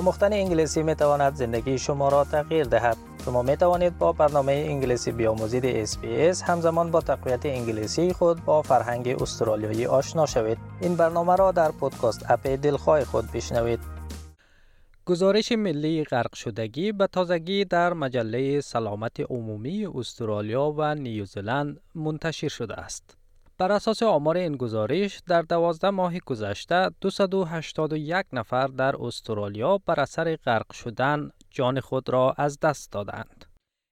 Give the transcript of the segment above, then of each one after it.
آموختن انگلیسی می تواند زندگی شما را تغییر دهد. شما می توانید با برنامه انگلیسی بیاموزید SBS همزمان با تقویت انگلیسی خود با فرهنگ استرالیایی آشنا شوید. این برنامه را در پودکاست اپ دلخواه خود بشنوید. گزارش ملی غرق شدگی به تازگی در مجله سلامت عمومی استرالیا و نیوزلند منتشر شده است. بر اساس آمار این گزارش در دوازده ماه گذشته 281 نفر در استرالیا بر اثر غرق شدن جان خود را از دست دادند.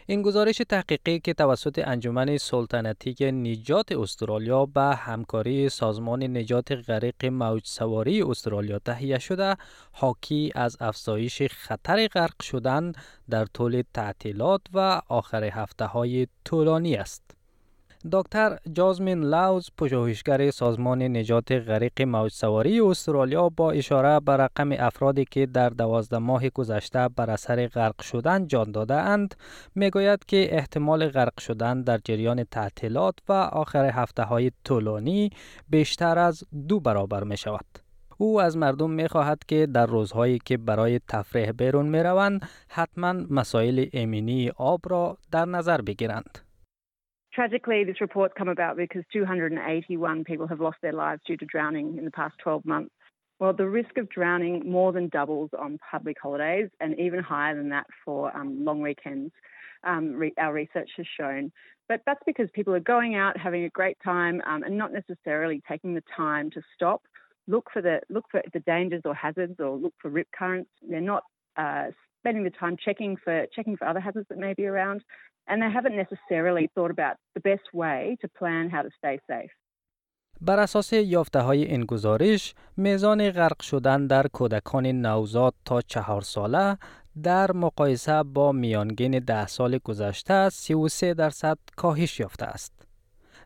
این گزارش تحقیقی که توسط انجمن سلطنتی نجات استرالیا به همکاری سازمان نجات غریق موج سواری استرالیا تهیه شده حاکی از افزایش خطر غرق شدن در طول تعطیلات و آخر هفته های طولانی است. دکتر جازمین لاوز پژوهشگر سازمان نجات غریق موج سواری استرالیا با اشاره به رقم افرادی که در دوازده ماه گذشته بر اثر غرق شدن جان داده اند می‌گوید که احتمال غرق شدن در جریان تعطیلات و آخر هفته های طولانی بیشتر از دو برابر می شود. او از مردم می خواهد که در روزهایی که برای تفریح بیرون می روند حتما مسائل امینی آب را در نظر بگیرند. Tragically, this report's come about because 281 people have lost their lives due to drowning in the past 12 months. Well, the risk of drowning more than doubles on public holidays and even higher than that for um, long weekends, um, re- our research has shown. But that's because people are going out, having a great time, um, and not necessarily taking the time to stop, look for the look for the dangers or hazards, or look for rip currents. They're not uh, spending the time checking for checking for other hazards that may be around, and they haven't necessarily thought about the best way to plan how to stay safe. بر اساس یافته های این گزارش میزان غرق شدن در کودکان نوزاد تا چهار ساله در مقایسه با میانگین ده سال گذشته 33 درصد کاهش یافته است.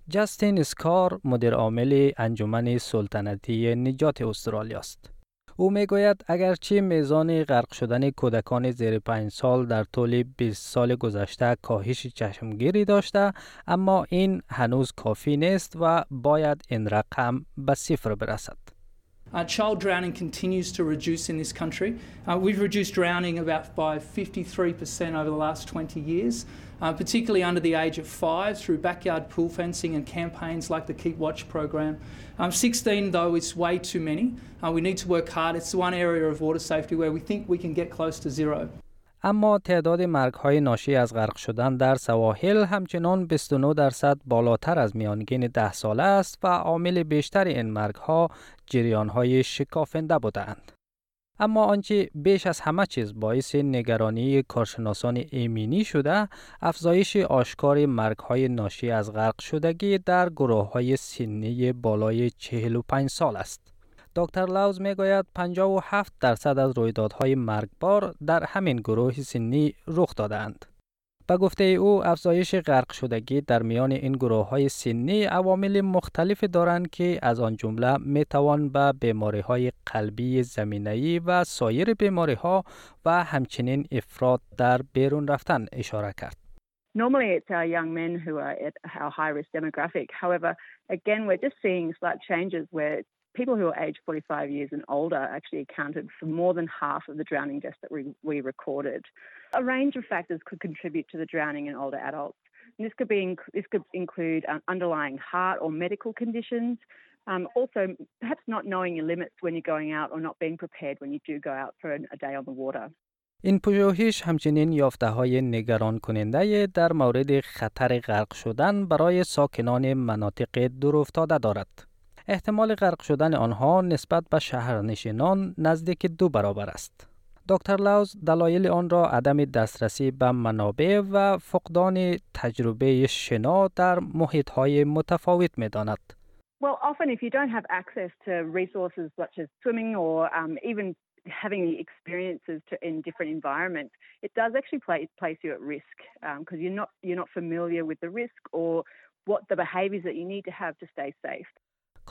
جاستین اسکار مدیر عامل انجمن سلطنتی نجات استرالیا است. او می‌گوید اگرچه میزان غرق شدن کودکان زیر پنج سال در طول 20 سال گذشته کاهش چشمگیری داشته اما این هنوز کافی نیست و باید این رقم به صفر برسد. Uh, child drowning continues to reduce in this country. Uh, we've reduced drowning about by 53% over the last 20 years, uh, particularly under the age of five through backyard pool fencing and campaigns like the Keep Watch program. Um, 16, though, is way too many. Uh, we need to work hard. It's one area of water safety where we think we can get close to zero. اما تعداد مرگ های ناشی از غرق شدن در سواحل همچنان 29 درصد بالاتر از میانگین 10 ساله است و عامل بیشتر این مرگ ها جریان های شکافنده بودند. اما آنچه بیش از همه چیز باعث نگرانی کارشناسان ایمنی شده افزایش آشکار مرگ های ناشی از غرق شدگی در گروه های سنی بالای 45 سال است. دکتر لاوز می گوید 57 درصد از رویدادهای مرگبار در همین گروه سنی رخ دادند. به گفته او افزایش غرق شدگی در میان این گروه های سنی عوامل مختلفی دارند که از آن جمله می توان به بیماری های قلبی زمینه‌ای و سایر بیماری ها و همچنین افراد در بیرون رفتن اشاره کرد. Normally, it's our young men who are at our high risk demographic. However, again, we're just seeing slight changes where people who are aged 45 years and older actually accounted for more than half of the drowning deaths that we, we recorded. A range of factors could contribute to the drowning in older adults. And this could be this could include um, underlying heart or medical conditions. Um, also, perhaps not knowing your limits when you're going out or not being prepared when you do go out for a day on the water. این پژوهش همچنین یافته های نگران کننده در مورد خطر غرق شدن برای ساکنان مناطق دورافتاده دارد. احتمال غرق شدن آنها نسبت به شهرنشینان نزدیک دو برابر است. دکتر لاوز دلایل آن را عدم دسترسی به منابع و فقدان تجربه شنا در محیط های متفاوت می داند. Well, often if you don't have access to resources such as swimming or um, even having the experiences to, in different environments, it does actually play, place you at risk because um, you're not you're not familiar with the risk or what the behaviours that you need to have to stay safe.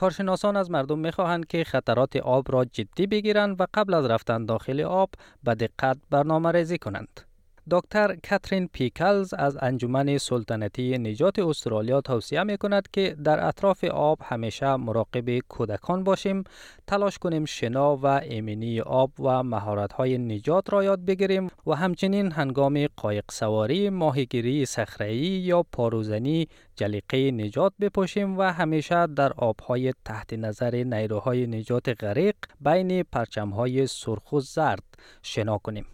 کارشناسان از مردم می‌خواهند که خطرات آب را جدی بگیرند و قبل از رفتن داخل آب به دقت برنامه ریزی کنند. دکتر کاترین پیکلز از انجمن سلطنتی نجات استرالیا توصیه می کند که در اطراف آب همیشه مراقب کودکان باشیم تلاش کنیم شنا و ایمنی آب و مهارت های نجات را یاد بگیریم و همچنین هنگام قایق سواری ماهیگیری صخره‌ای یا پاروزنی جلیقه نجات بپوشیم و همیشه در آبهای تحت نظر نیروهای نجات غریق بین پرچمهای سرخ و زرد شنا کنیم.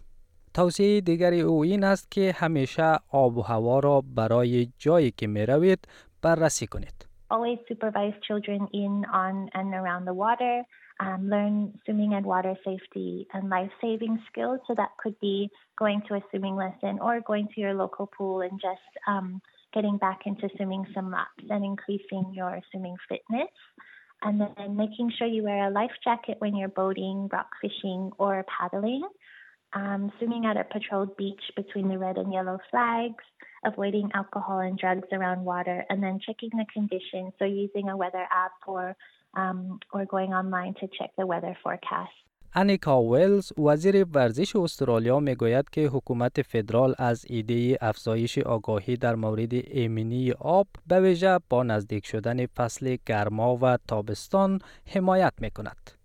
توصیه دیگری او این است که همیشه آب و هوا را برای جایی که می روید بررسی کنید. Always supervise children in, on and around the water. Um, learn swimming and water safety and life-saving skills. So that could be going to a swimming lesson or going to your local pool and just um, getting back into swimming some laps and increasing your swimming fitness. And then making sure you wear a life jacket when you're boating, rock fishing, or paddling. Um, swimming at a patrolled beach between the red and yellow flags, avoiding alcohol and drugs around water, and then checking the conditions. So using a weather app or um, or going online to check the weather forecast. انیکا ویلز وزیر ورزش استرالیا می‌گوید که حکومت فدرال از ایده افزایش آگاهی در مورد ایمنی آب به ویژه با نزدیک شدن فصل گرما و تابستان حمایت می کند.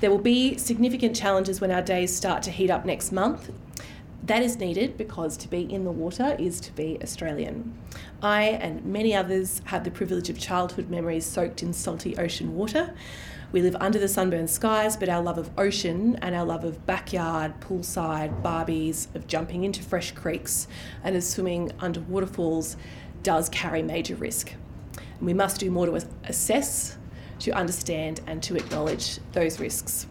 There will be significant challenges when our days start to heat up next month. That is needed because to be in the water is to be Australian. I and many others have the privilege of childhood memories soaked in salty ocean water. We live under the sunburned skies, but our love of ocean and our love of backyard, poolside, barbies, of jumping into fresh creeks and of swimming under waterfalls does carry major risk. We must do more to assess to understand and to acknowledge those risks.